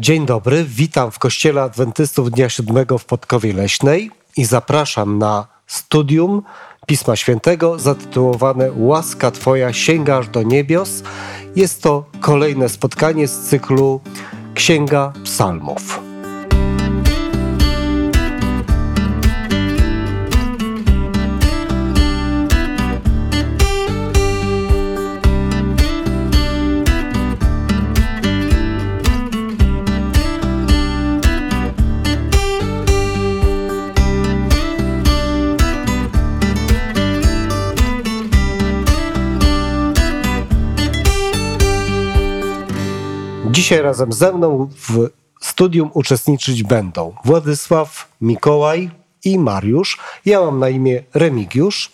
Dzień dobry, witam w Kościele Adwentystów Dnia Siódmego w Podkowie Leśnej i zapraszam na studium Pisma Świętego zatytułowane Łaska Twoja sięga aż do niebios. Jest to kolejne spotkanie z cyklu Księga Psalmów. Dzisiaj razem ze mną w studium uczestniczyć będą Władysław, Mikołaj i Mariusz. Ja mam na imię Remigiusz.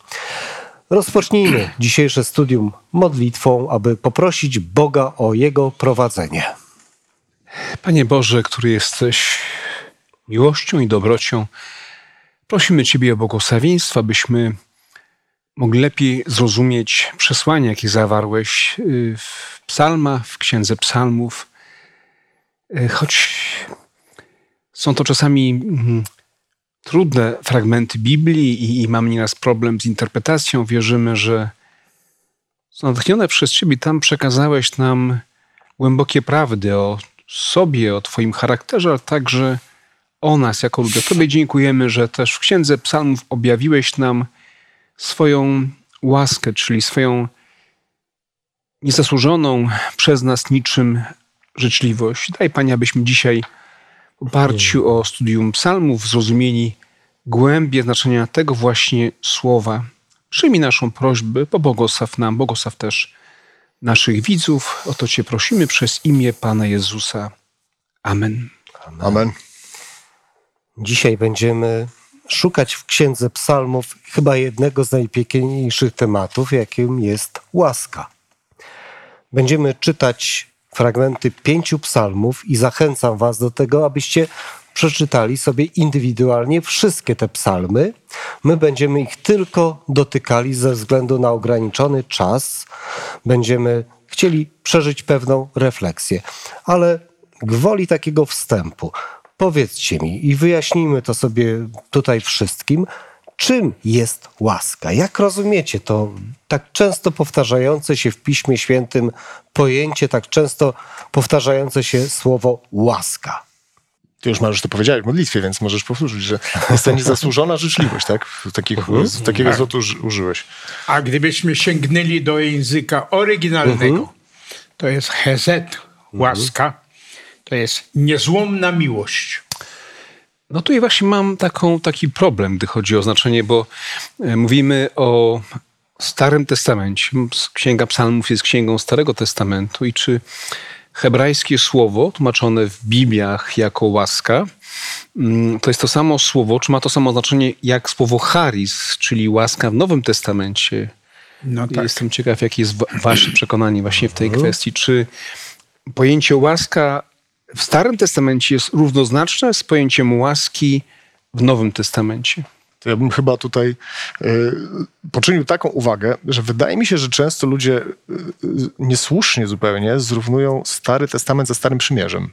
Rozpocznijmy dzisiejsze studium modlitwą, aby poprosić Boga o Jego prowadzenie. Panie Boże, który jesteś miłością i dobrocią, prosimy Ciebie o błogosławieństwo, abyśmy mogli lepiej zrozumieć przesłanie, jakie zawarłeś y, w psalmach, w Księdze Psalmów. Y, choć są to czasami mm, trudne fragmenty Biblii i, i mamy nieraz problem z interpretacją, wierzymy, że są natchnione przez Ciebie. Tam przekazałeś nam głębokie prawdy o sobie, o Twoim charakterze, ale także o nas jako ludzie. Tobie dziękujemy, że też w Księdze Psalmów objawiłeś nam swoją łaskę, czyli swoją niezasłużoną przez nas niczym życzliwość. Daj Panie, abyśmy dzisiaj w oparciu o studium psalmów zrozumieli głębie znaczenia tego właśnie słowa. Przyjmij naszą prośbę, pobłogosław nam, błogosław też naszych widzów. O to Cię prosimy przez imię Pana Jezusa. Amen. Amen. Dzisiaj będziemy szukać w Księdze Psalmów chyba jednego z najpiękniejszych tematów, jakim jest łaska. Będziemy czytać fragmenty pięciu psalmów i zachęcam Was do tego, abyście przeczytali sobie indywidualnie wszystkie te psalmy. My będziemy ich tylko dotykali ze względu na ograniczony czas. Będziemy chcieli przeżyć pewną refleksję, ale gwoli takiego wstępu, powiedzcie mi i wyjaśnijmy to sobie tutaj wszystkim, czym jest łaska? Jak rozumiecie to tak często powtarzające się w Piśmie Świętym pojęcie, tak często powtarzające się słowo łaska? Ty już Mariusz to powiedziałeś w modlitwie, więc możesz powtórzyć, że jest to niezasłużona życzliwość, tak? Takich, Mhm. takiego Tak. zwrotu uży- użyłeś. A gdybyśmy sięgnęli do języka oryginalnego, to jest hezet, łaska, to jest niezłomna miłość. No tu właśnie mam taką, taki problem, gdy chodzi o znaczenie, bo e, mówimy o Starym Testamencie. Księga Psalmów jest księgą Starego Testamentu i czy hebrajskie słowo tłumaczone w Bibliach jako łaska, mm, to jest to samo słowo, czy ma to samo znaczenie jak słowo charis, czyli łaska w Nowym Testamencie? No tak. Jestem ciekaw, jakie jest wa- wasze przekonanie właśnie w tej kwestii. Czy pojęcie łaska w Starym Testamencie jest równoznaczne z pojęciem łaski w Nowym Testamencie? To ja bym chyba tutaj y, poczynił taką uwagę, że wydaje mi się, że często ludzie y, y, niesłusznie zupełnie zrównują Stary Testament ze Starym Przymierzem.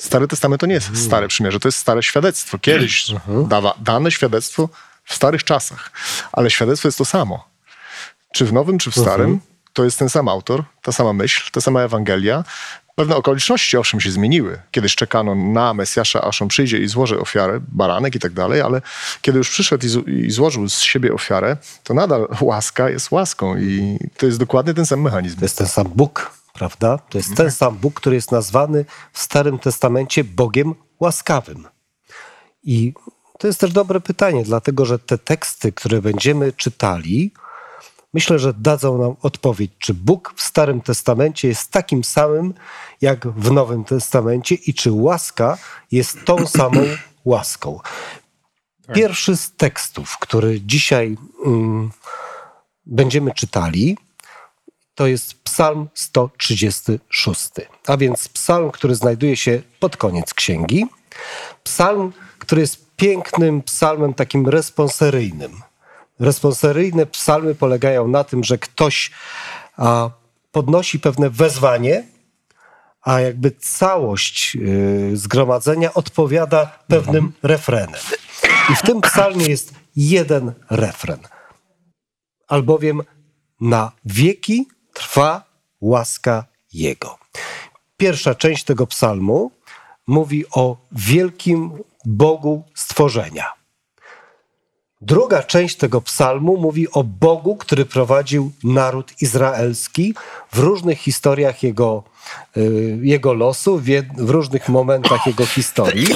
Stary Testament to nie jest Stare Przymierze, to jest stare świadectwo. Kiedyś dawa, dane świadectwo w starych czasach, ale świadectwo jest to samo. Czy w Nowym, czy w Starym, to jest ten sam autor, ta sama myśl, ta sama Ewangelia. Pewne okoliczności owszem się zmieniły. Kiedyś czekano na Mesjasza, aż on przyjdzie i złoży ofiarę, baranek i tak dalej, ale kiedy już przyszedł i, złożył z siebie ofiarę, to nadal łaska jest łaską i to jest dokładnie ten sam mechanizm. To jest ten sam Bóg, prawda? To jest ten sam Bóg, który jest nazwany w Starym Testamencie Bogiem łaskawym. I to jest też dobre pytanie, dlatego że te teksty, które będziemy czytali, myślę, że dadzą nam odpowiedź, czy Bóg w Starym Testamencie jest takim samym jak w Nowym Testamencie i czy łaska jest tą samą łaską. Pierwszy z tekstów, który dzisiaj mm, będziemy czytali, to jest Psalm 136, a więc psalm, który znajduje się pod koniec księgi. Psalm, który jest pięknym psalmem takim responseryjnym. Responseryjne psalmy polegają na tym, że ktoś a, podnosi pewne wezwanie, a jakby całość y, zgromadzenia odpowiada pewnym refrenem. I w tym psalmie jest jeden refren. Albowiem na wieki trwa łaska Jego. Pierwsza część tego psalmu mówi o wielkim Bogu stworzenia. Druga część tego psalmu mówi o Bogu, który prowadził naród izraelski w różnych historiach jego, y, jego losu, w, różnych momentach jego historii.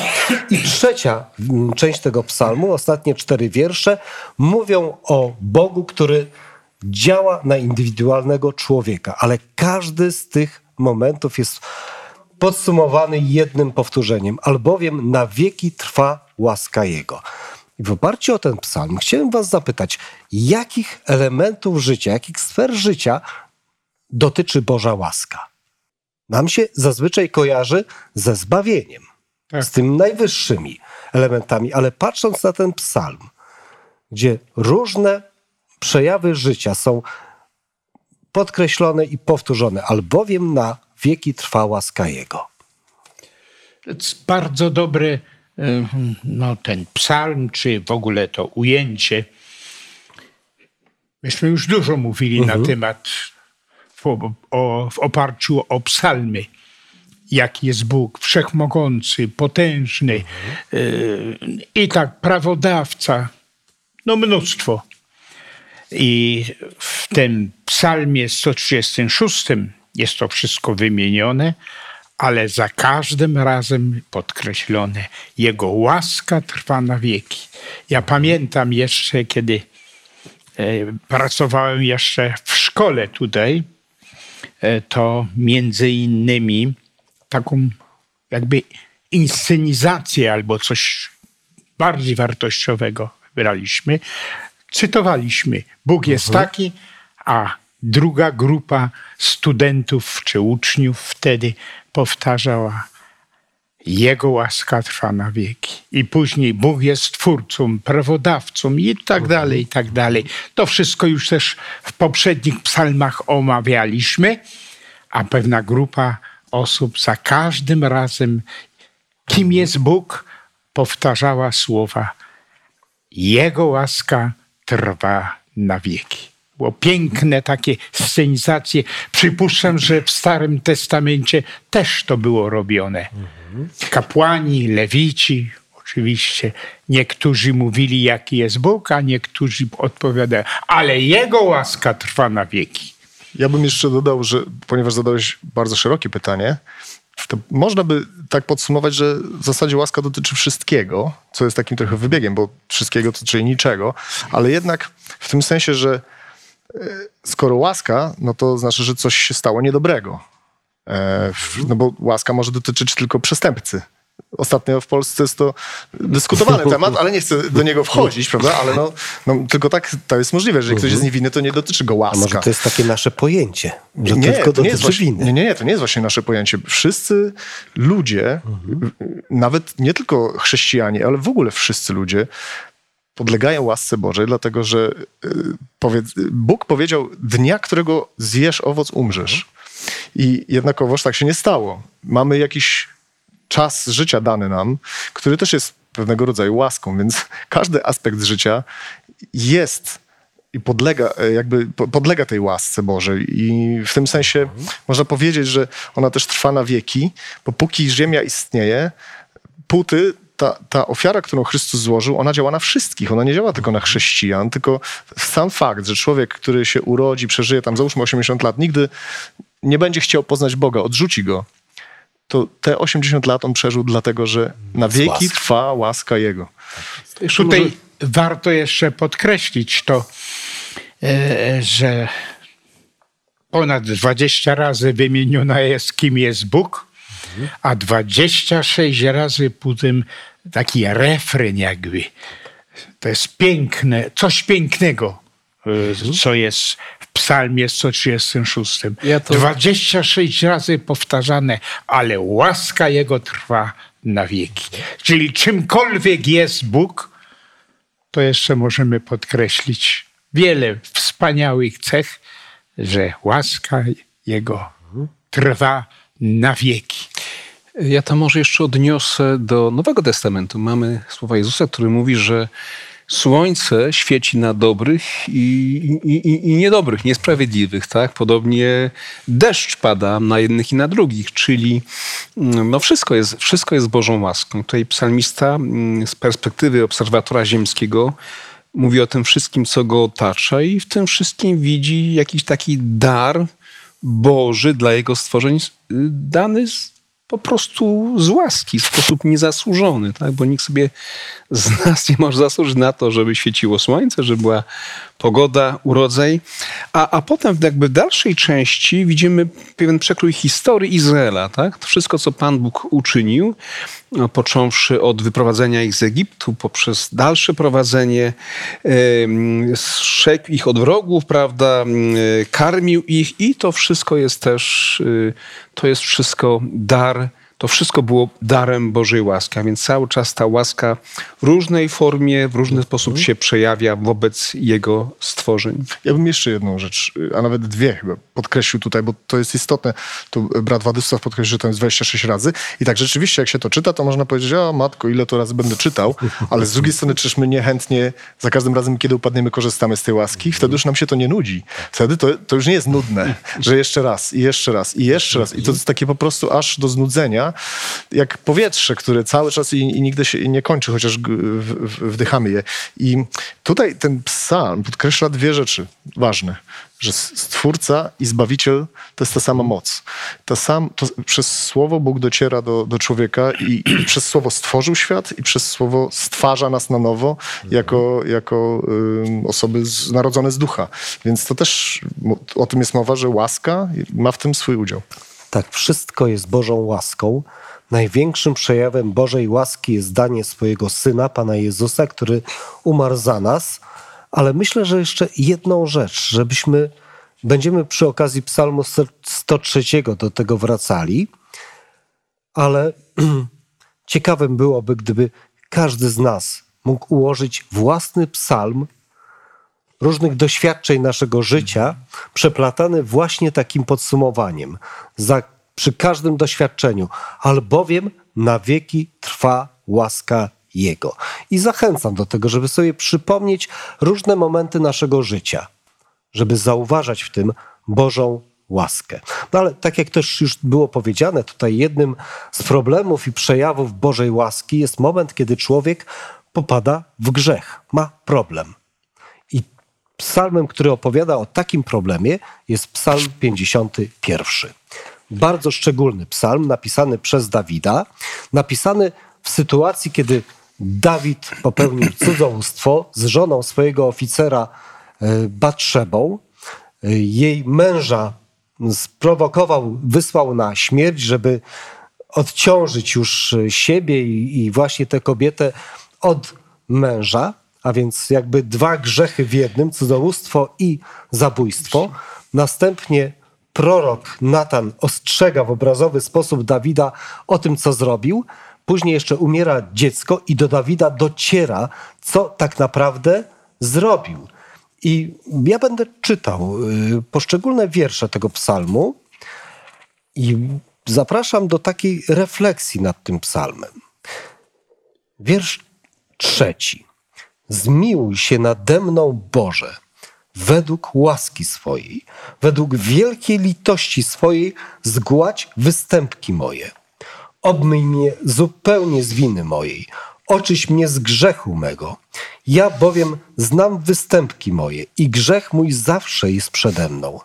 I trzecia mm, część tego psalmu, ostatnie cztery wiersze, mówią o Bogu, który działa na indywidualnego człowieka, ale każdy z tych momentów jest podsumowany jednym powtórzeniem, albowiem na wieki trwa łaska Jego. I w oparciu o ten psalm chciałem Was zapytać, jakich elementów życia, jakich sfer życia dotyczy Boża łaska? Nam się zazwyczaj kojarzy ze zbawieniem, Tak. z tymi najwyższymi elementami, ale patrząc na ten psalm, gdzie różne przejawy życia są podkreślone i powtórzone, albowiem na wieki trwa łaska Jego. To jest bardzo dobry no, ten psalm, czy w ogóle to ujęcie. Myśmy już dużo mówili na temat w, o, w oparciu o psalmy. Jaki jest Bóg, wszechmogący, potężny y, i tak prawodawca. No mnóstwo. I w tym psalmie 136 jest to wszystko wymienione, ale za każdym razem podkreślone. Jego łaska trwa na wieki. Ja pamiętam jeszcze, kiedy e, pracowałem jeszcze w szkole tutaj, e, to między innymi taką jakby inscenizację albo coś bardziej wartościowego braliśmy. Cytowaliśmy: Bóg jest taki, a druga grupa studentów czy uczniów wtedy powtarzała: Jego łaska trwa na wieki. I później Bóg jest twórcą, prawodawcą i tak dalej, i tak dalej. To wszystko już też w poprzednich psalmach omawialiśmy, a pewna grupa osób za każdym razem, kim jest Bóg, powtarzała słowa: Jego łaska trwa na wieki. Było piękne takie scenizacje. Przypuszczam, że w Starym Testamencie też to było robione. Kapłani, lewici, oczywiście. Niektórzy mówili, jaki jest Bóg, a niektórzy odpowiadają, ale Jego łaska trwa na wieki. Ja bym jeszcze dodał, że ponieważ zadałeś bardzo szerokie pytanie, to można by tak podsumować, że w zasadzie łaska dotyczy wszystkiego, co jest takim trochę wybiegiem, bo wszystkiego to czyli niczego, ale jednak w tym sensie, że skoro łaska, no to znaczy, że coś się stało niedobrego. E, No bo łaska może dotyczyć tylko przestępcy. Ostatnio w Polsce jest to dyskutowany temat, ale nie chcę do niego wchodzić, prawda? Ale no, no tylko tak to jest możliwe, że jeżeli ktoś jest niewinny, to nie dotyczy go A łaska. może to jest takie nasze pojęcie, że nie, tylko to nie jest właśnie, winy. nie, nie, nie, to nie jest właśnie nasze pojęcie. Wszyscy ludzie, nawet nie tylko chrześcijanie, ale w ogóle wszyscy ludzie podlegają łasce Bożej, dlatego że y, powiedz, Bóg powiedział, dnia, którego zjesz owoc, umrzesz. I jednakowoż tak się nie stało. Mamy jakiś czas życia dany nam, który też jest pewnego rodzaju łaską, więc każdy aspekt życia jest i podlega, e, jakby po- podlega tej łasce Bożej. I w tym sensie można powiedzieć, że ona też trwa na wieki, bo póki Ziemia istnieje, póty ta, ta ofiara, którą Chrystus złożył, ona działa na wszystkich. Ona nie działa tylko na chrześcijan, tylko sam fakt, że człowiek, który się urodzi, przeżyje tam załóżmy 80 lat, nigdy nie będzie chciał poznać Boga, odrzuci go. To te 80 lat on przeżył dlatego, że na wieki łaski. trwa łaska Jego. Tutaj może- warto jeszcze podkreślić to, e, że ponad 20 razy wymieniona jest, kim jest Bóg, a 26 razy potem taki refren jakby. To jest piękne, coś pięknego, e, co jest w psalmie 136. Ja to- 26 razy powtarzane, ale łaska Jego trwa na wieki. Czyli czymkolwiek jest Bóg, to jeszcze możemy podkreślić wiele wspaniałych cech, że łaska Jego trwa na wieki. Ja to może jeszcze odniosę do Nowego Testamentu. Mamy słowa Jezusa, który mówi, że słońce świeci na dobrych i, i, i, i niedobrych, niesprawiedliwych. Tak? Podobnie deszcz pada na jednych i na drugich, czyli mm, no wszystko, jest, wszystko jest Bożą łaską. Tutaj psalmista mm, z perspektywy obserwatora ziemskiego mówi o tym wszystkim, co go otacza i w tym wszystkim widzi jakiś taki dar Boży dla jego stworzeń dany z po prostu z łaski, w sposób niezasłużony, tak? bo nikt sobie z nas nie może zasłużyć na to, żeby świeciło słońce, żeby była pogoda, urodzaj. A, a potem jakby w dalszej części widzimy pewien przekrój historii Izraela. Tak? To wszystko, co Pan Bóg uczynił, no, począwszy od wyprowadzenia ich z Egiptu, poprzez dalsze prowadzenie, strzegł ich od wrogów, prawda, karmił ich i to wszystko jest też, y, to jest wszystko dar to wszystko było darem Bożej łaski, a więc cały czas ta łaska w różnej formie, w różny sposób się przejawia wobec Jego stworzeń. Ja bym jeszcze jedną rzecz, a nawet dwie chyba podkreślił tutaj, bo to jest istotne. Tu brat Władysław podkreślił, że to jest 26 razy i tak rzeczywiście jak się to czyta, to można powiedzieć, o matko, ile to razy będę czytał, ale z drugiej strony czyż my niechętnie za każdym razem, kiedy upadniemy, korzystamy z tej łaski, wtedy już nam się to nie nudzi. Wtedy to, to już nie jest nudne, że jeszcze raz i jeszcze raz i jeszcze raz i to jest takie po prostu aż do znudzenia, jak powietrze, które cały czas i, i nigdy się nie kończy, chociaż w, w, wdychamy je. I tutaj ten psalm podkreśla dwie rzeczy ważne że Stwórca i Zbawiciel to jest ta sama moc. Ta sam, to przez Słowo Bóg dociera do, do człowieka i, i, przez Słowo stworzył świat i przez Słowo stwarza nas na nowo jako, jako y, osoby z, narodzone z ducha. Więc to też o tym jest mowa, że łaska ma w tym swój udział. Tak, wszystko jest Bożą łaską. Największym przejawem Bożej łaski jest danie swojego Syna, Pana Jezusa, który umarł za nas. Ale myślę, że jeszcze jedną rzecz, żebyśmy, będziemy przy okazji psalmu 103 do tego wracali, ale ciekawym byłoby, gdyby każdy z nas mógł ułożyć własny psalm różnych doświadczeń naszego życia, przeplatany właśnie takim podsumowaniem. Za, przy każdym doświadczeniu, albowiem na wieki trwa łaska Jego. I zachęcam do tego, żeby sobie przypomnieć różne momenty naszego życia, żeby zauważać w tym Bożą łaskę. No ale tak jak też już było powiedziane, tutaj jednym z problemów i przejawów Bożej łaski jest moment, kiedy człowiek popada w grzech, ma problem psalmem, który opowiada o takim problemie, jest Psalm 51. Bardzo szczególny psalm, napisany przez Dawida, napisany w sytuacji, kiedy Dawid popełnił cudzołóstwo z żoną swojego oficera e, Batrzebą. E, jej męża sprowokował, wysłał na śmierć, żeby odciążyć już siebie i, i właśnie tę kobietę od męża a więc jakby dwa grzechy w jednym, cudzołóstwo i zabójstwo. Następnie prorok Natan ostrzega w obrazowy sposób Dawida o tym, co zrobił. Później jeszcze umiera dziecko i do Dawida dociera, co tak naprawdę zrobił. I ja będę czytał y, poszczególne wiersze tego psalmu i zapraszam do takiej refleksji nad tym psalmem. Wiersz trzeci. Zmiłuj się nade mną, Boże, według łaski swojej, według wielkiej litości swojej, zgładź występki moje. Obmyj mnie zupełnie z winy mojej, oczyś mnie z grzechu mego. Ja bowiem znam występki moje i grzech mój zawsze jest przede mną.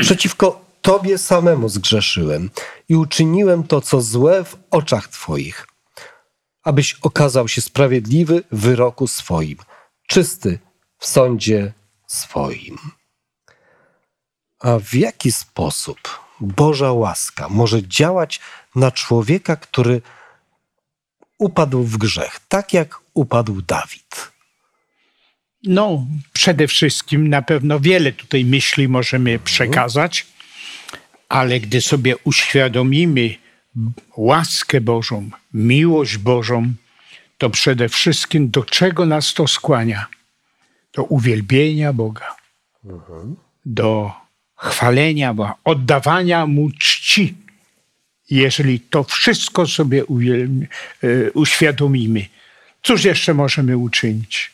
Przeciwko Tobie samemu zgrzeszyłem i uczyniłem to, co złe w oczach Twoich abyś okazał się sprawiedliwy w wyroku swoim, czysty w sądzie swoim. A w jaki sposób Boża łaska może działać na człowieka, który upadł w grzech, tak jak upadł Dawid? No, przede wszystkim na pewno wiele tutaj myśli możemy przekazać, ale gdy sobie uświadomimy, łaskę Bożą, miłość Bożą, to przede wszystkim do czego nas to skłania? Do uwielbienia Boga, do chwalenia Boga, oddawania Mu czci. Jeżeli to wszystko sobie e, uświadomimy, cóż jeszcze możemy uczynić?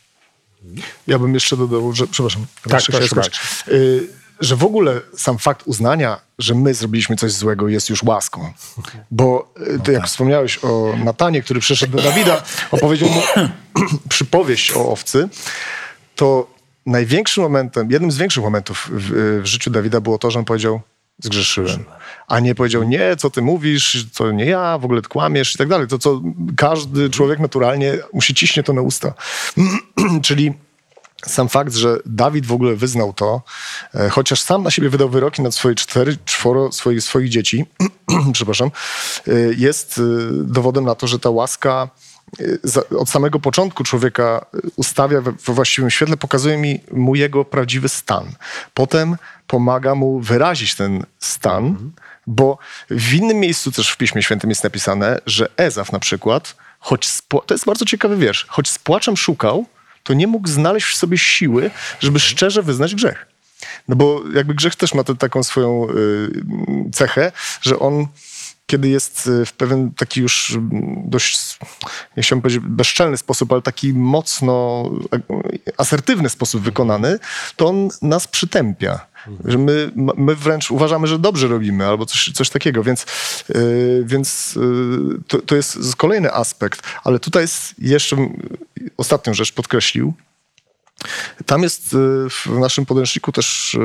Ja bym jeszcze dodał, że, przepraszam, Tak, proszę chciałem skończyć. Y, że w ogóle sam fakt uznania, że my zrobiliśmy coś złego jest już łaską. Bo y, ty jak wspomniałeś o Natanie, który przyszedł do Dawida, opowiedział mu przypowieść o owcy, to największym momentem, jednym z większych momentów w, w życiu Dawida było to, że on powiedział zgrzeszyłem. A nie powiedział, nie, co ty mówisz, to nie ja, w ogóle kłamiesz i tak dalej. To, co każdy człowiek naturalnie musi ciśnie to na usta. Czyli sam fakt, że Dawid w ogóle wyznał to, e, chociaż sam na siebie wydał wyroki nad swoje cztery, czworo swoich, swoich dzieci, przepraszam, e, jest e, dowodem na to, że ta łaska od samego początku człowieka ustawia we, właściwym świetle, pokazuje mi mu jego prawdziwy stan. Potem pomaga mu wyrazić ten stan, bo w innym miejscu też w Piśmie Świętym jest napisane, że Ezaf na przykład, choć to jest bardzo ciekawy wiersz, choć z płaczem szukał, to nie mógł znaleźć w sobie siły, żeby szczerze wyznać grzech. No bo jakby grzech też ma tę taką swoją y, cechę, że on kiedy jest y, w pewien taki już mm, dość, nie chciałbym powiedzieć bezczelny sposób, ale taki mocno y, asertywny sposób wykonany, to on nas przytępia. Że my, my wręcz uważamy, że dobrze robimy, albo coś, coś takiego, więc, y, więc y, to, to jest kolejny aspekt. Ale tutaj jest jeszcze y, ostatnią rzecz podkreślił, tam jest w naszym podręczniku też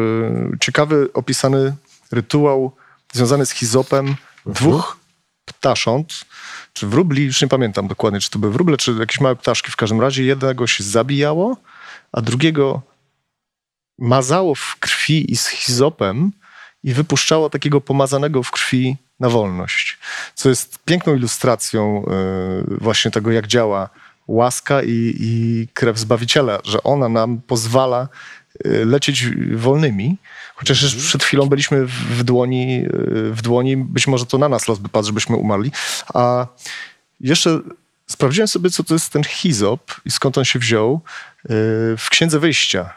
ciekawy opisany rytuał związany z hizopem dwóch ptasząt, czy wróbli, już nie pamiętam dokładnie, czy to były wróble, czy jakieś małe ptaszki. W każdym razie jednego się zabijało, a drugiego mazało w krwi i z hizopem i wypuszczało takiego pomazanego w krwi na wolność. Co jest piękną ilustracją y, właśnie tego, jak działa łaska i, i krew Zbawiciela, że ona nam pozwala lecieć wolnymi, chociaż już przed chwilą byliśmy w, dłoni, y, w dłoni, być może to na nas los by padł, żebyśmy umarli, a jeszcze sprawdziłem sobie, co to jest ten hizop i skąd on się wziął y, w Księdze Wyjścia.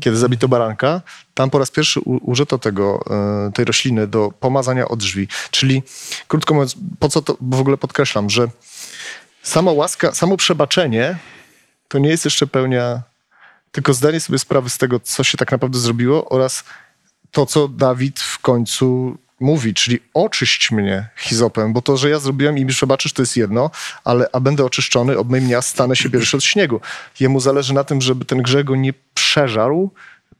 Kiedy zabito baranka, tam po raz pierwszy użyto tego, y, tej rośliny do pomazania od drzwi. Czyli, krótko mówiąc, po co to w ogóle podkreślam, że sama łaska, samo przebaczenie to nie jest jeszcze pełnia, tylko zdanie sobie sprawy z tego, co się tak naprawdę zrobiło oraz to, co Dawid w końcu mówi, czyli oczyść mnie hizopem, bo to, że ja zrobiłem i mi przebaczysz, to jest jedno, ale a będę oczyszczony, obmyj mnie, a stanę się pierwszy od śniegu. Jemu zależy na tym, żeby ten grzech go nie przeżarł,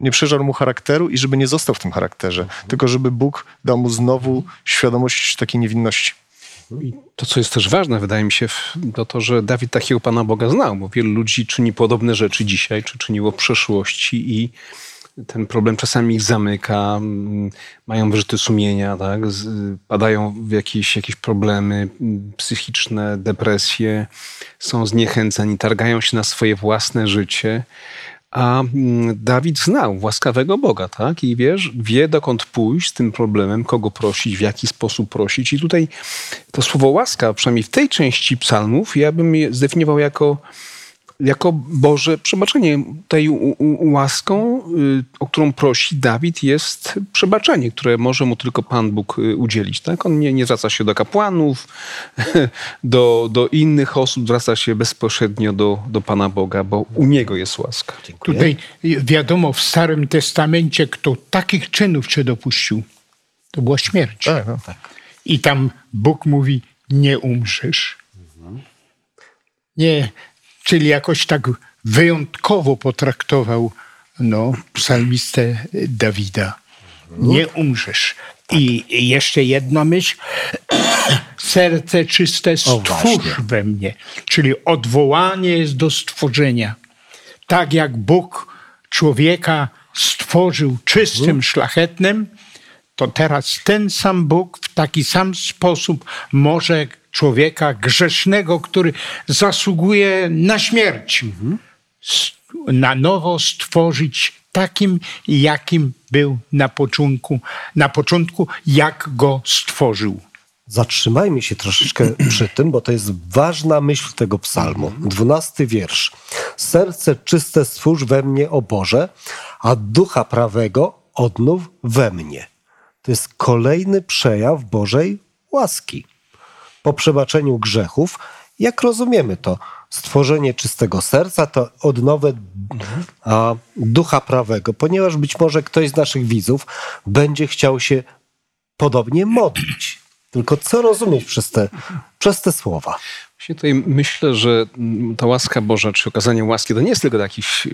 nie przeżarł mu charakteru i żeby nie został w tym charakterze, tylko żeby Bóg dał mu znowu świadomość takiej niewinności. I to, co jest też ważne, wydaje mi się, to to, że Dawid takiego Pana Boga znał, bo wielu ludzi czyni podobne rzeczy dzisiaj, czy czyniło w przeszłości i ten problem czasami ich zamyka, mają wyrzuty sumienia, tak? Padają w jakieś, jakieś problemy psychiczne, depresje, są zniechęceni, targają się na swoje własne życie. A mm, Dawid znał łaskawego Boga, tak? I wiesz, wie dokąd pójść z tym problemem, kogo prosić, w jaki sposób prosić. I tutaj to słowo łaska, przynajmniej w tej części psalmów, ja bym je zdefiniował jako, jako Boże przebaczenie. Tej łaską, y, o którą prosi Dawid, jest przebaczenie, które może mu tylko Pan Bóg y, udzielić. Tak? On nie, nie zwraca się do kapłanów, do, do innych osób, zwraca się bezpośrednio do, do Pana Boga, bo u Niego jest łaska. Tutaj wiadomo w Starym Testamencie, kto takich czynów się dopuścił, to była śmierć. Tak, no. I tam Bóg mówi, nie umrzesz. Nie, czyli jakoś tak wyjątkowo potraktował no, psalmistę Dawida. Nie umrzesz. I jeszcze jedna myśl. Serce czyste stwórz we mnie. Czyli odwołanie jest do stworzenia. Tak jak Bóg człowieka stworzył czystym, szlachetnym, to teraz ten sam Bóg w taki sam sposób może człowieka grzesznego, który zasługuje na śmierć, na nowo stworzyć takim, jakim był na początku, na początku jak go stworzył. Zatrzymajmy się troszeczkę przy tym, bo to jest ważna myśl tego psalmu. Dwunasty wiersz. Serce czyste stwórz we mnie, o Boże, a ducha prawego odnów we mnie. To jest kolejny przejaw Bożej łaski. Po przebaczeniu grzechów, jak rozumiemy to, stworzenie czystego serca to odnowę a, ducha prawego, ponieważ być może ktoś z naszych widzów będzie chciał się podobnie modlić. Tylko co rozumieć przez te, przez te słowa? Właśnie tutaj myślę, że ta łaska Boża, czy okazanie łaski, to nie jest tylko jakiś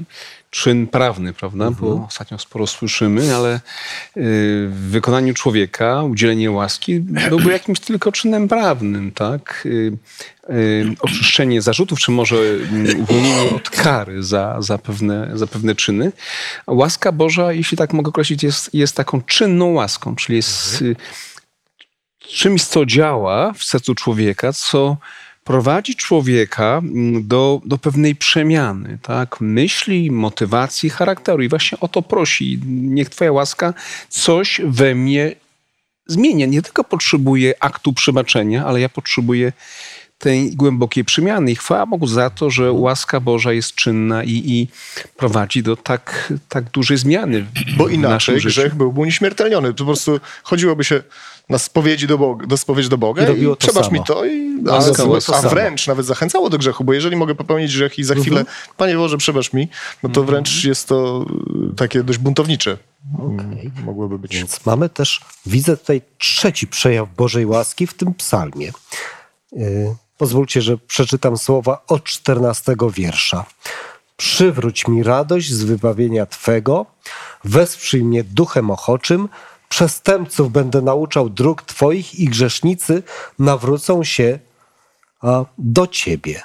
czyn prawny, prawda? Bo ostatnio sporo słyszymy, ale y, w wykonaniu człowieka udzielenie łaski byłby jakimś tylko czynem prawnym, tak? Y, y, Oczyszczenie zarzutów, czy może mm, uwolnienie od kary za, za, pewne, za pewne czyny. A łaska Boża, jeśli tak mogę określić, jest, jest taką czynną łaską, czyli jest y, czymś, co działa w sercu człowieka, co prowadzi człowieka mm, do, do pewnej przemiany, tak? Myśli, motywacji, charakteru. I właśnie o to prosi. Niech Twoja łaska coś we mnie zmienia. Nie tylko potrzebuję aktu przebaczenia, ale ja potrzebuję tej głębokiej przemiany. I chwała Bogu za to, że łaska Boża jest czynna i, i prowadzi do tak, tak dużej zmiany. Bo w inaczej grzech byłby unieśmiertelniony. To po prostu chodziłoby się na spowiedzi do Boga, do spowiedzi do Boga I to przebacz samo. mi to i a, Łaska, a, łaska. a wręcz nawet zachęcało do grzechu, bo jeżeli mogę popełnić grzech i za chwilę Panie Boże przebacz mi, no to wręcz jest to y, takie dość buntownicze. Okej. Mogłoby być. Więc mamy też, widzę tutaj trzeci przejaw Bożej łaski w tym psalmie. Yy, Pozwólcie, że przeczytam słowa od 14 wiersza. Przywróć mi radość z wybawienia Twego, wesprzyj mnie duchem ochoczym, przestępców będę nauczał dróg Twoich i grzesznicy nawrócą się do Ciebie.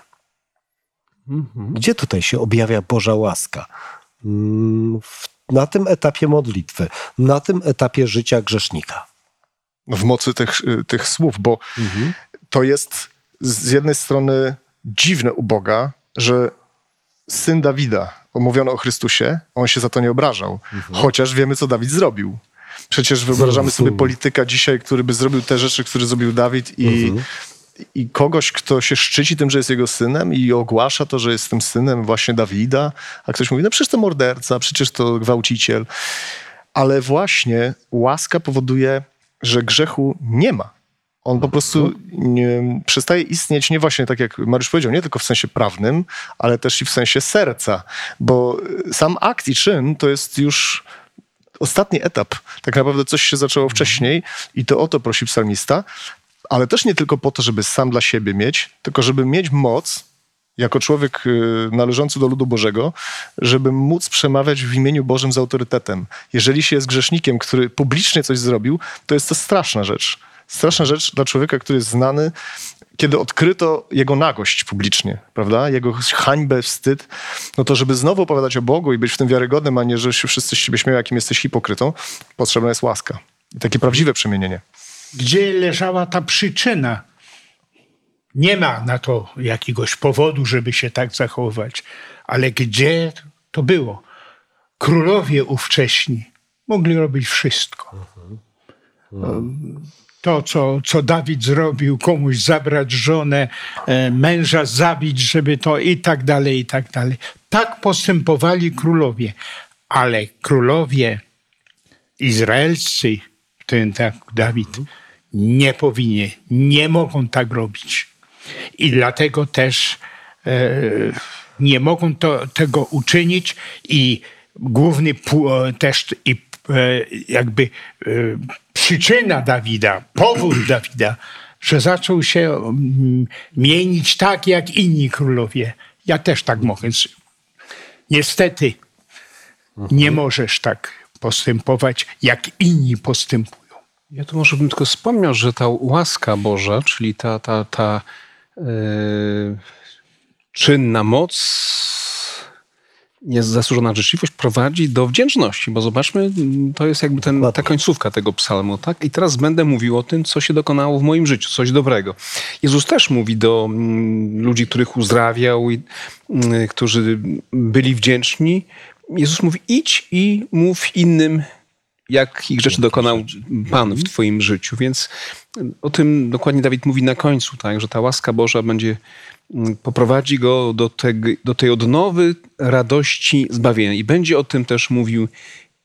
Gdzie tutaj się objawia Boża łaska? Mm, na tym etapie modlitwy, na tym etapie życia grzesznika. W mocy tych, y, tych słów, bo to jest z jednej strony dziwne u Boga, że syn Dawida, omówiono o Chrystusie, on się za to nie obrażał. Chociaż wiemy, co Dawid zrobił. Przecież wyobrażamy sobie polityka dzisiaj, który by zrobił te rzeczy, które zrobił Dawid i, i kogoś, kto się szczyci tym, że jest jego synem i ogłasza to, że jest tym synem właśnie Dawida, a ktoś mówi, no przecież to morderca, przecież to gwałciciel. Ale właśnie łaska powoduje, że grzechu nie ma. On po prostu nie, przestaje istnieć nie właśnie tak jak Mariusz powiedział, nie tylko w sensie prawnym, ale też i w sensie serca, bo sam akt i czyn to jest już ostatni etap. Tak naprawdę coś się zaczęło wcześniej i to o to prosi psalmista, ale też nie tylko po to, żeby sam dla siebie mieć, tylko żeby mieć moc jako człowiek y, należący do ludu Bożego, żeby móc przemawiać w imieniu Bożym z autorytetem. Jeżeli się jest grzesznikiem, który publicznie coś zrobił, to jest to straszna rzecz. Straszna rzecz dla człowieka, który jest znany, kiedy odkryto jego nagość publicznie, prawda? Jego hańbę, wstyd, no to żeby znowu opowiadać o Bogu i być w tym wiarygodnym, a nie, że się wszyscy z ciebie śmieją, jakim jesteś hipokrytą, potrzebna jest łaska. I takie prawdziwe przemienienie. Gdzie leżała ta przyczyna? Nie ma na to jakiegoś powodu, żeby się tak zachowywać, ale gdzie to było? Królowie ówcześni mogli robić wszystko. To, co, co Dawid zrobił, komuś zabrać żonę, e, męża zabić, żeby to i tak dalej, i tak dalej. Tak postępowali królowie, ale królowie izraelscy, tym tak Dawid, nie powinien, nie mogą tak robić. I dlatego też e, nie mogą to, tego uczynić i główny e, też i jakby e, przyczyna Dawida, powód Dawida, że zaczął się mm, mienić tak jak inni królowie. Ja też tak mogę. Niestety nie możesz tak postępować, jak inni postępują. Ja tu może bym tylko wspomniał, że ta łaska Boża, czyli ta, ta, ta e, czynna moc, niezasłużona życzliwość prowadzi do wdzięczności, bo zobaczmy, to jest jakby ten, ta końcówka tego psalmu, tak? I teraz będę mówił o tym, co się dokonało w moim życiu, coś dobrego. Jezus też mówi do mm, ludzi, których uzdrawiał i mm, którzy byli wdzięczni. Jezus mówi, idź i mów innym, jakich rzeczy dokonał Pan w Twoim życiu. Więc o tym dokładnie Dawid mówi na końcu, tak, że ta łaska Boża będzie poprowadzi go do, tego, do tej odnowy radości zbawienia. I będzie o tym też mówił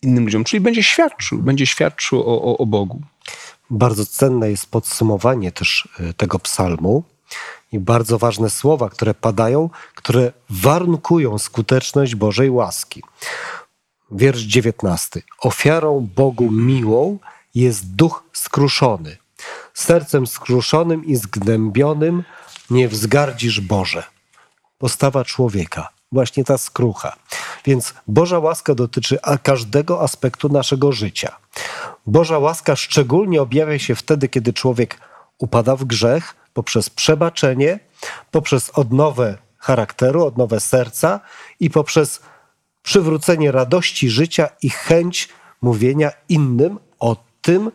innym ludziom, czyli będzie świadczył, będzie świadczył o, o, o Bogu. Bardzo cenne jest podsumowanie też y, tego psalmu i bardzo ważne słowa, które padają, które warunkują skuteczność Bożej łaski. Wiersz 19. Ofiarą Bogu miłą jest duch skruszony. Sercem skruszonym i zgnębionym nie wzgardzisz Boże. Postawa człowieka, właśnie ta skrucha. Więc Boża łaska dotyczy każdego aspektu naszego życia. Boża łaska szczególnie objawia się wtedy, kiedy człowiek upada w grzech poprzez przebaczenie, poprzez odnowę charakteru, odnowę serca i poprzez przywrócenie radości życia i chęć mówienia innym o tym,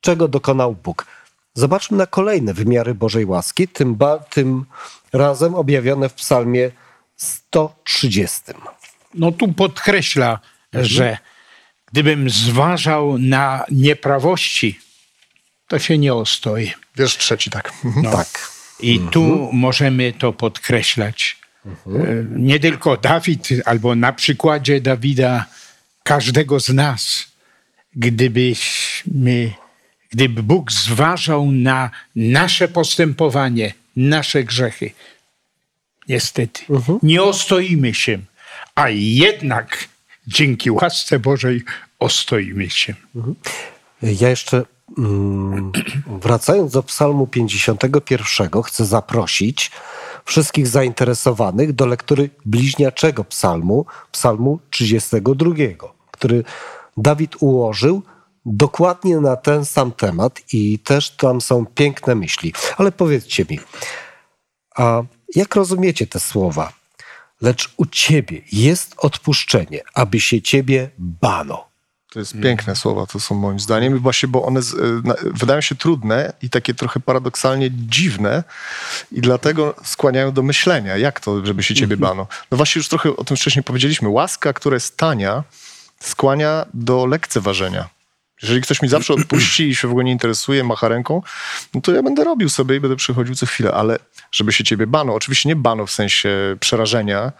czego dokonał Bóg. Zobaczmy na kolejne wymiary Bożej łaski, tym, ba, tym razem objawione w Psalmie 130. No tu podkreśla, że gdybym zważał na nieprawości, to się nie ostoi. Wiersz trzeci, tak. Mhm. No. Tak. I tu możemy to podkreślać. E, Nie tylko Dawid, albo na przykładzie Dawida, każdego z nas, gdybyśmy, gdyby Bóg zważał na nasze postępowanie, nasze grzechy, niestety, nie ostoimy się, a jednak dzięki łasce Bożej ostoimy się. Ja jeszcze mm, wracając do Psalmu 51, chcę zaprosić wszystkich zainteresowanych do lektury bliźniaczego psalmu, psalmu 32, który Dawid ułożył dokładnie na ten sam temat i też tam są piękne myśli. Ale powiedzcie mi, a jak rozumiecie te słowa? Lecz u ciebie jest odpuszczenie, aby się ciebie bano. To jest piękne słowa, to są moim zdaniem, właśnie, bo one z, y, na- wydają się trudne i takie trochę paradoksalnie dziwne i dlatego skłaniają do myślenia, jak to, żeby się ciebie bano. No właśnie już trochę o tym wcześniej powiedzieliśmy. Łaska, która jest tania, skłania do lekceważenia. Jeżeli ktoś mi zawsze odpuści i się w ogóle nie interesuje, macha ręką, no to ja będę robił sobie i będę przychodził co chwilę, ale żeby się ciebie bano, oczywiście nie bano w sensie przerażenia,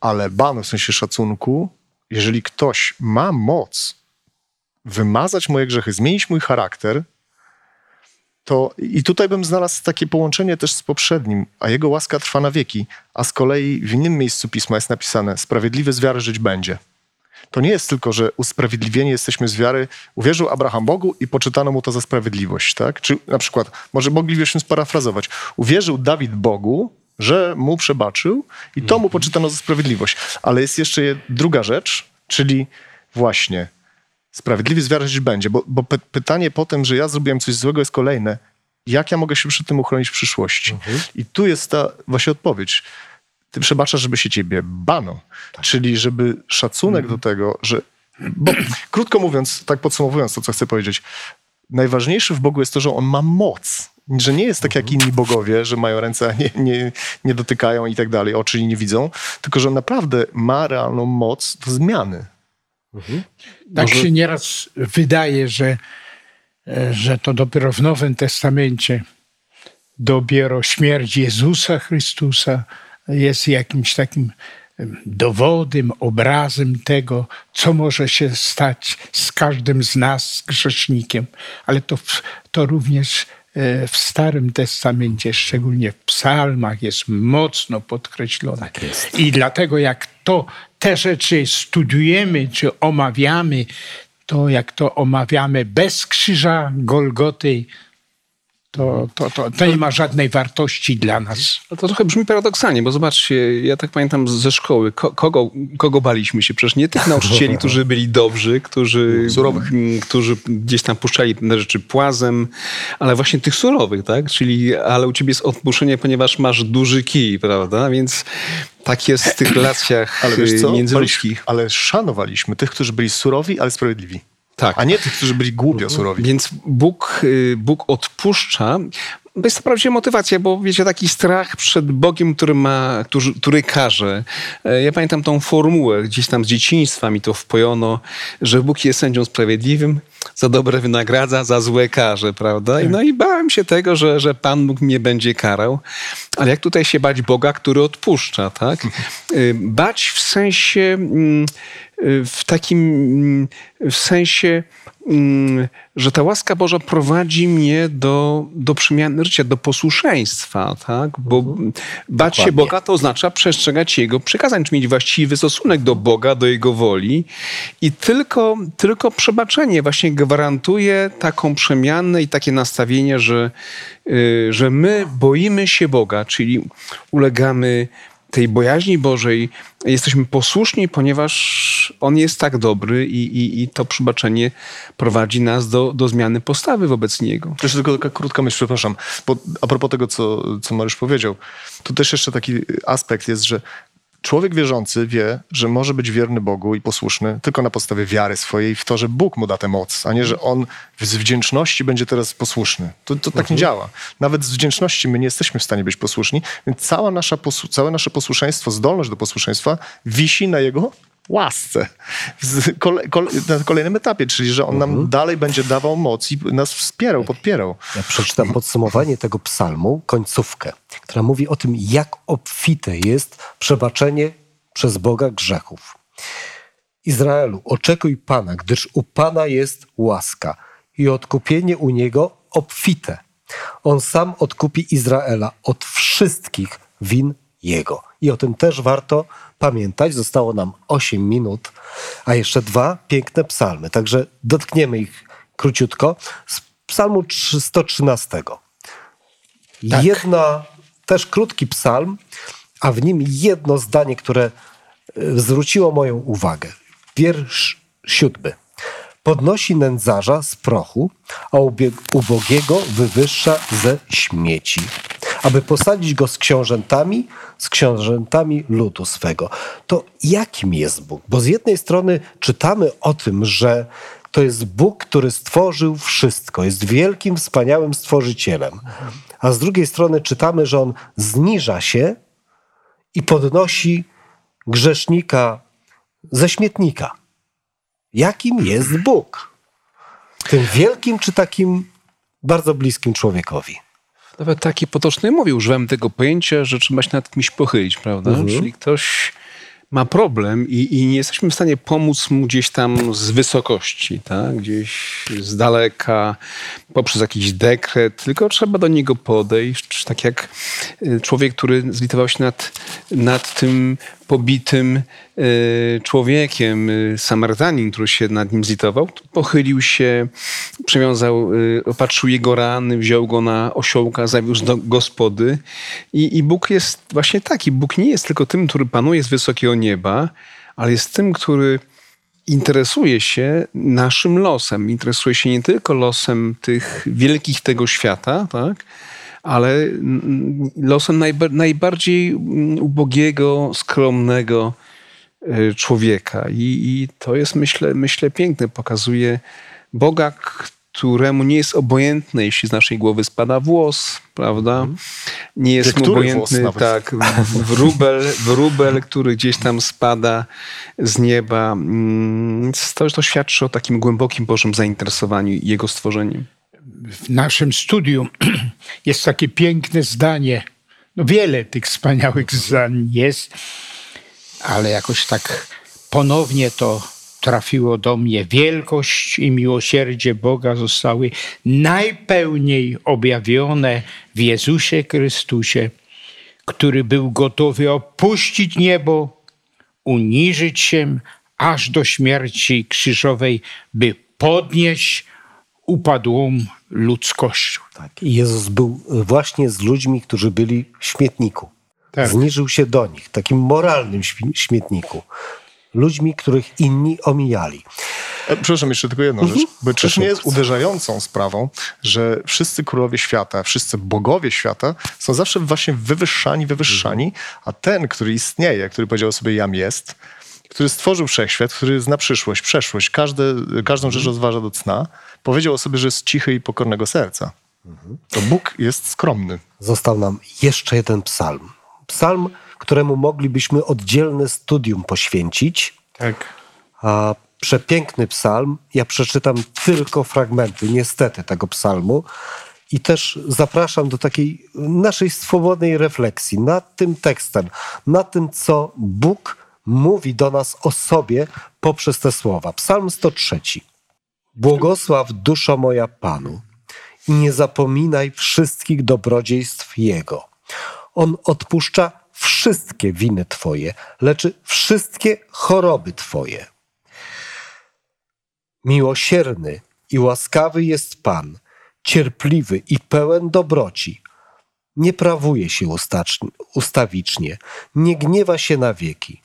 ale bano w sensie szacunku, jeżeli ktoś ma moc wymazać moje grzechy, zmienić mój charakter, to i tutaj bym znalazł takie połączenie też z poprzednim, a jego łaska trwa na wieki, a z kolei w innym miejscu pisma jest napisane: Sprawiedliwy z wiary żyć będzie. To nie jest tylko, że usprawiedliwieni jesteśmy z wiary, uwierzył Abraham Bogu i poczytano mu to za sprawiedliwość, tak? Czy na przykład, może moglibyśmy sparafrazować, uwierzył Dawid Bogu, że mu przebaczył i to mu poczytano za sprawiedliwość. Ale jest jeszcze druga rzecz, czyli właśnie sprawiedliwy z wiary żyć będzie, bo, bo py- pytanie potem, że ja zrobiłem coś złego jest kolejne. Jak ja mogę się przed tym uchronić w przyszłości? I tu jest ta właśnie odpowiedź. Ty przebaczasz, żeby się ciebie bano. Czyli żeby szacunek do tego, że... Bo krótko mówiąc, tak podsumowując to, co chcę powiedzieć, najważniejsze w Bogu jest to, że On ma moc. Że nie jest tak jak inni bogowie, że mają ręce, a nie, nie, nie dotykają i tak dalej, oczy nie widzą, tylko że on naprawdę ma realną moc do zmiany. Tak się nieraz wydaje, że, że to dopiero w Nowym Testamencie dopiero śmierć Jezusa Chrystusa jest jakimś takim em, dowodem, obrazem tego, co może się stać z każdym z nas, grzesznikiem. Ale to, to również e, w Starym Testamencie, szczególnie w psalmach, jest mocno podkreślone. I dlatego jak to, te rzeczy studiujemy czy omawiamy, to jak to omawiamy bez krzyża Golgoty, to, to, to, to nie ma żadnej wartości dla nas. To trochę brzmi paradoksalnie, bo zobaczcie, ja tak pamiętam ze szkoły, ko, kogo, kogo baliśmy się? Przecież nie tych nauczycieli, którzy byli dobrzy, którzy, Surowych. którzy gdzieś tam puszczali te rzeczy płazem, ale właśnie tych surowych, tak? Czyli, ale u ciebie jest odpuszczenie, ponieważ masz duży kij, prawda? Więc tak jest w tych relacjach Ale międzyludzkich. Ale szanowaliśmy tych, którzy byli surowi, ale sprawiedliwi. Tak. A nie tych, którzy byli głupio surowi. Więc Bóg, y, Bóg odpuszcza. To jest to prawdziwa motywacja, bo wiecie, taki strach przed Bogiem, który ma, który, który karze. E, Ja pamiętam tą formułę, gdzieś tam z dzieciństwa mi to wpojono, że Bóg jest sędzią sprawiedliwym, za dobre wynagradza, za złe karze, prawda? I No i bałem się tego, że, że Pan Bóg mnie będzie karał. Ale jak tutaj się bać Boga, który odpuszcza, tak? Y, Bać w sensie... w takim w sensie, mm, że ta łaska Boża prowadzi mnie do, do przemiany życia, do posłuszeństwa, tak? Bo bać się Dokładnie. Boga to oznacza przestrzegać Jego przykazań, czy mieć właściwy stosunek do Boga, do Jego woli. I tylko, tylko przebaczenie właśnie gwarantuje taką przemianę i takie nastawienie, że, y, że my boimy się Boga, czyli ulegamy tej bojaźni Bożej, jesteśmy posłuszni, ponieważ On jest tak dobry i, i, i to przebaczenie prowadzi nas do, do zmiany postawy wobec Niego. Jeszcze tylko taka krótka myśl, przepraszam. Bo a propos tego, co, co Mariusz powiedział, tu też jeszcze taki aspekt jest, że człowiek wierzący wie, że może być wierny Bogu i posłuszny tylko na podstawie wiary swojej w to, że Bóg mu da tę moc, a nie, że on z wdzięczności będzie teraz posłuszny. To, to tak nie działa. Nawet z wdzięczności my nie jesteśmy w stanie być posłuszni, więc cała nasza, całe nasze posłuszeństwo, zdolność do posłuszeństwa wisi na jego łasce. Kole, kole, na kolejnym etapie, czyli że on nam dalej będzie dawał moc i nas wspierał, podpierał. Ja przeczytam podsumowanie tego psalmu, końcówkę, która mówi o tym, jak obfite jest przebaczenie przez Boga grzechów. Izraelu, oczekuj Pana, gdyż u Pana jest łaska i odkupienie u Niego obfite. On sam odkupi Izraela od wszystkich win Jego. I o tym też warto pamiętać. Zostało nam 8 minut, a jeszcze dwa piękne psalmy. Także dotkniemy ich króciutko. Z psalmu 113. Jedna, też krótki psalm, a w nim jedno zdanie, które e, zwróciło moją uwagę. Wiersz siódmy. Podnosi nędzarza z prochu, a ubogiego wywyższa ze śmieci, aby posadzić go z książętami, z książętami ludu swego. To jakim jest Bóg? Bo z jednej strony czytamy o tym, że to jest Bóg, który stworzył wszystko, jest wielkim, wspaniałym stworzycielem. A z drugiej strony czytamy, że on zniża się i podnosi grzesznika ze śmietnika. Jakim jest Bóg? Tym wielkim czy takim bardzo bliskim człowiekowi? Nawet taki potoczny mowie używam tego pojęcia, że trzeba się nad kimś pochylić, prawda? Czyli ktoś ma problem i, i nie jesteśmy w stanie pomóc mu gdzieś tam z wysokości, tak? gdzieś z daleka, poprzez jakiś dekret, tylko trzeba do niego podejść, tak jak y, człowiek, który zlitował się nad, nad tym pobitym y, człowiekiem, y, Samarytanin, który się nad nim zlitował, pochylił się, przywiązał, y, opatrzył jego rany, wziął go na osiołka, zawiózł do gospody. I, I Bóg jest właśnie taki. Bóg nie jest tylko tym, który panuje z wysokiego nieba, ale jest tym, który interesuje się naszym losem. Interesuje się nie tylko losem tych wielkich tego świata, tak? Ale losem najba- najbardziej mm, ubogiego, skromnego y, człowieka. I, I to jest, myślę, myślę, piękne. Pokazuje Boga, któremu nie jest obojętne, jeśli z naszej głowy spada włos, prawda? Nie jest mu obojętny, tak, wróbel, wróbel, który gdzieś tam spada z nieba. Mm, To, to świadczy o takim głębokim Bożym zainteresowaniu jego stworzeniem. W naszym studiu jest takie piękne zdanie. No wiele tych wspaniałych zdań jest, ale jakoś tak ponownie to trafiło do mnie. Wielkość i miłosierdzie Boga zostały najpełniej objawione w Jezusie Chrystusie, który był gotowy opuścić niebo, uniżyć się aż do śmierci krzyżowej, by podnieść upadłą ludzkością. Tak. I Jezus był właśnie z ludźmi, którzy byli w śmietniku. Tak. Zniżył się do nich, takim moralnym śmietniku. Ludźmi, których inni omijali. E, Przepraszam, jeszcze tylko jedną rzecz. Bo czyż nie jest uderzającą sprawą, że wszyscy królowie świata, wszyscy bogowie świata są zawsze właśnie wywyższani, wywyższani, a ten, który istnieje, który powiedział sobie jam jest, który stworzył wszechświat, który zna przyszłość, przeszłość, każde, każdą rzecz rozważa do cna, powiedział o sobie, że jest cichy i pokornego serca. To Bóg jest skromny. Został nam jeszcze jeden psalm. Psalm, któremu moglibyśmy oddzielne studium poświęcić, Tak. a przepiękny psalm. Ja przeczytam tylko fragmenty, niestety, tego psalmu. I też zapraszam do takiej naszej swobodnej refleksji nad tym tekstem, nad tym, co Bóg mówi do nas o sobie poprzez te słowa. Psalm 103. Błogosław duszo moja Panu i nie zapominaj wszystkich dobrodziejstw Jego. On odpuszcza wszystkie winy Twoje, leczy wszystkie choroby Twoje. Miłosierny i łaskawy jest Pan, cierpliwy i pełen dobroci. Nie prawuje się ustawicznie, nie gniewa się na wieki,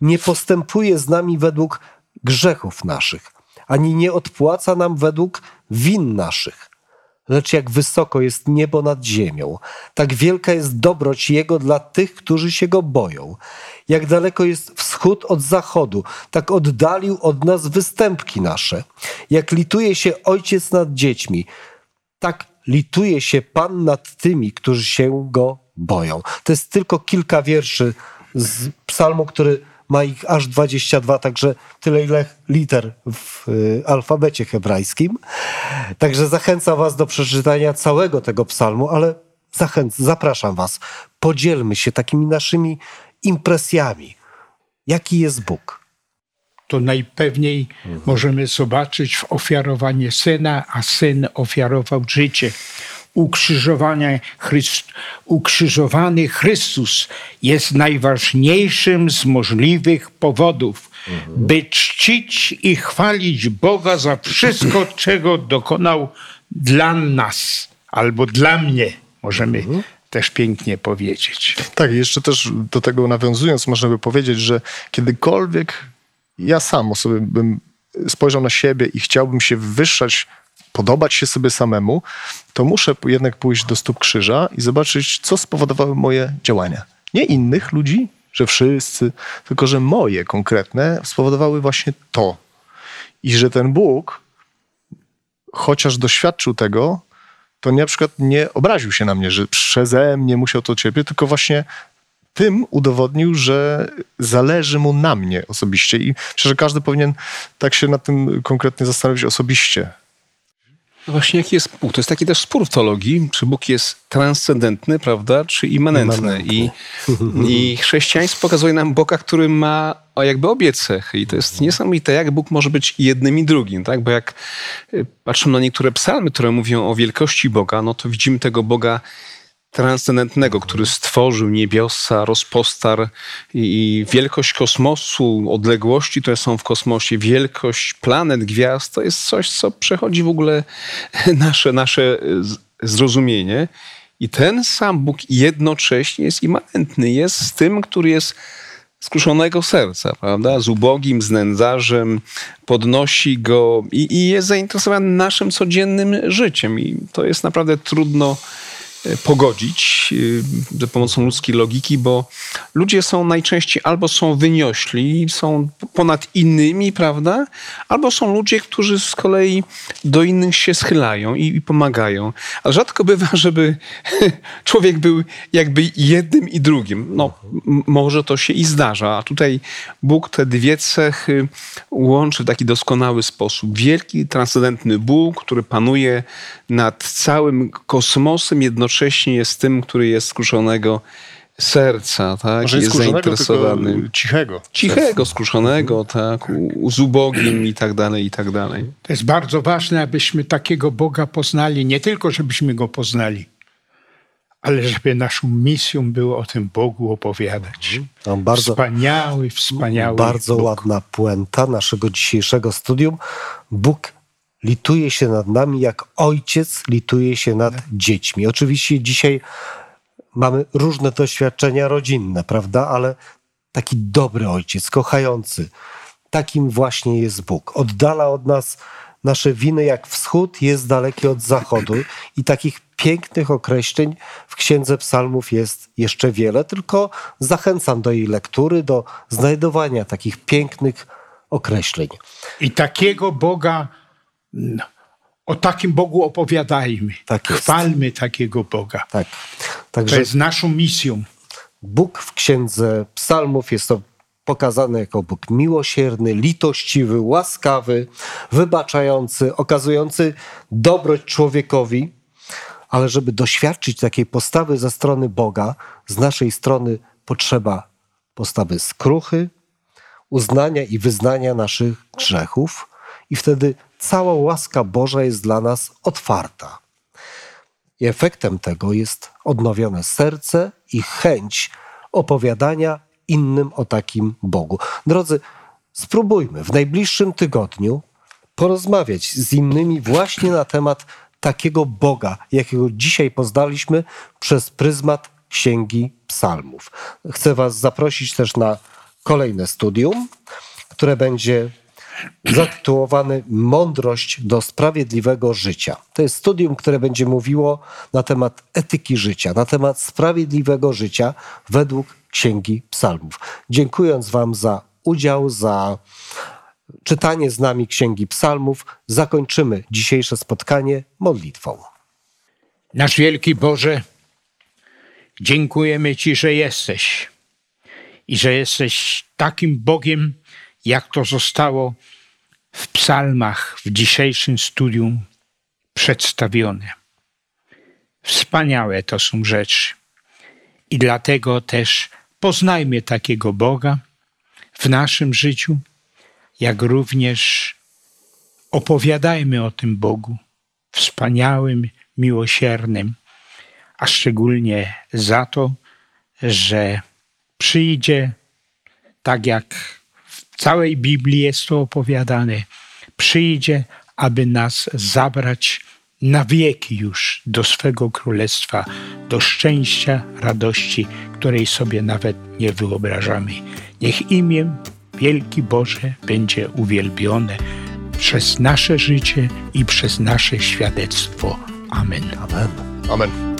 nie postępuje z nami według grzechów naszych, ani nie odpłaca nam według win naszych. Lecz jak wysoko jest niebo nad ziemią, tak wielka jest dobroć Jego dla tych, którzy się Go boją. Jak daleko jest wschód od zachodu, tak oddalił od nas występki nasze. Jak lituje się Ojciec nad dziećmi, tak lituje się Pan nad tymi, którzy się Go boją. To jest tylko kilka wierszy z psalmu, który ma ich aż 22, także tyle ile liter w y, alfabecie hebrajskim. Także zachęcam was do przeczytania całego tego psalmu, ale zachęc, zapraszam was, podzielmy się takimi naszymi impresjami. Jaki jest Bóg? To najpewniej możemy zobaczyć w ofiarowanie Syna, a Syn ofiarował życie. Ukrzyżowanie Chryst... Ukrzyżowany Chrystus jest najważniejszym z możliwych powodów, by czcić i chwalić Boga za wszystko, czego dokonał dla nas, albo dla mnie, możemy też pięknie powiedzieć. Tak, jeszcze też do tego nawiązując, można by powiedzieć, że kiedykolwiek ja sam sobie bym spojrzał na siebie i chciałbym się wywyższać, podobać się sobie samemu, to muszę jednak pójść do stóp krzyża i zobaczyć, co spowodowały moje działania. Nie innych ludzi, że wszyscy, tylko że moje konkretne spowodowały właśnie to. I że ten Bóg, chociaż doświadczył tego, to na przykład nie obraził się na mnie, że przeze mnie musiał to cierpieć, tylko właśnie tym udowodnił, że zależy mu na mnie osobiście. I myślę, że każdy powinien tak się nad tym konkretnie zastanowić osobiście. No właśnie, jaki jest Bóg? To jest taki też spór w teologii, czy Bóg jest transcendentny, prawda, czy immanentny. I, I chrześcijaństwo pokazuje nam Boga, który ma jakby obie cechy. I to jest niesamowite, jak Bóg może być jednym i drugim, tak? Bo jak y, patrzymy na niektóre psalmy, które mówią o wielkości Boga, no to widzimy tego Boga transcendentnego, który stworzył niebiosa, rozpostarł i, wielkość kosmosu, odległości, które są w kosmosie, wielkość planet, gwiazd, to jest coś, co przechodzi w ogóle nasze, nasze zrozumienie. I ten sam Bóg jednocześnie jest immanentny, jest z tym, który jest skruszonego serca, prawda? Z ubogim, z nędzarzem, podnosi go i, i jest zainteresowany naszym codziennym życiem. I to jest naprawdę trudno pogodzić y, za pomocą ludzkiej logiki, bo ludzie są najczęściej albo są wyniośli, są ponad innymi, prawda? Albo są ludzie, którzy z kolei do innych się schylają i, i pomagają. Ale rzadko bywa, żeby człowiek był jakby jednym i drugim. No, może to się i zdarza, a tutaj Bóg te dwie cechy łączy w taki doskonały sposób. Wielki, transcendentny Bóg, który panuje nad całym kosmosem, jednocześnie jest tym, który jest skruszonego serca, tak? Może nie jest zainteresowany. cichego. Cichego, skruszonego, tak, u- z ubogim i tak dalej, i tak dalej. To jest bardzo ważne, abyśmy takiego Boga poznali, nie tylko żebyśmy go poznali, ale żeby naszą misją było o tym Bogu opowiadać. No, bardzo, Wspaniały, wspaniały bardzo Bóg. ładna puenta naszego dzisiejszego studium. Bóg lituje się nad nami, jak ojciec lituje się nad dziećmi. Oczywiście dzisiaj mamy różne doświadczenia rodzinne, prawda? Ale taki dobry ojciec, kochający, takim właśnie jest Bóg. Oddala od nas nasze winy, jak wschód jest daleki od zachodu. I takich pięknych określeń w Księdze Psalmów jest jeszcze wiele, tylko zachęcam do jej lektury, do znajdowania takich pięknych określeń. I takiego Boga, no, o takim Bogu opowiadajmy. Tak. Chwalmy takiego Boga. Tak. To Także jest naszą misją. Bóg w Księdze Psalmów jest to pokazany jako Bóg miłosierny, litościwy, łaskawy, wybaczający, okazujący dobroć człowiekowi, ale żeby doświadczyć takiej postawy ze strony Boga, z naszej strony potrzeba postawy skruchy, uznania i wyznania naszych grzechów, i wtedy cała łaska Boża jest dla nas otwarta. I efektem tego jest odnowione serce i chęć opowiadania innym o takim Bogu. Drodzy, spróbujmy w najbliższym tygodniu porozmawiać z innymi właśnie na temat takiego Boga, jakiego dzisiaj poznaliśmy przez pryzmat Księgi Psalmów. Chcę Was zaprosić też na kolejne studium, które będzie zatytułowane Mądrość do sprawiedliwego życia. To jest studium, które będzie mówiło na temat etyki życia, na temat sprawiedliwego życia według Księgi Psalmów. Dziękując Wam za udział, za czytanie z nami Księgi Psalmów, zakończymy dzisiejsze spotkanie modlitwą. Nasz wielki Boże, dziękujemy Ci, że jesteś i że jesteś takim Bogiem, jak to zostało w psalmach w dzisiejszym studium przedstawione. Wspaniałe to są rzeczy. I dlatego też poznajmy takiego Boga w naszym życiu, jak również opowiadajmy o tym Bogu wspaniałym, miłosiernym, a szczególnie za to, że przyjdzie, tak jak całej Biblii jest to opowiadane, przyjdzie, aby nas zabrać na wieki już do swego królestwa, do szczęścia, radości, której sobie nawet nie wyobrażamy. Niech imię wielki Boże będzie uwielbione przez nasze życie i przez nasze świadectwo. Amen. Amen. Amen.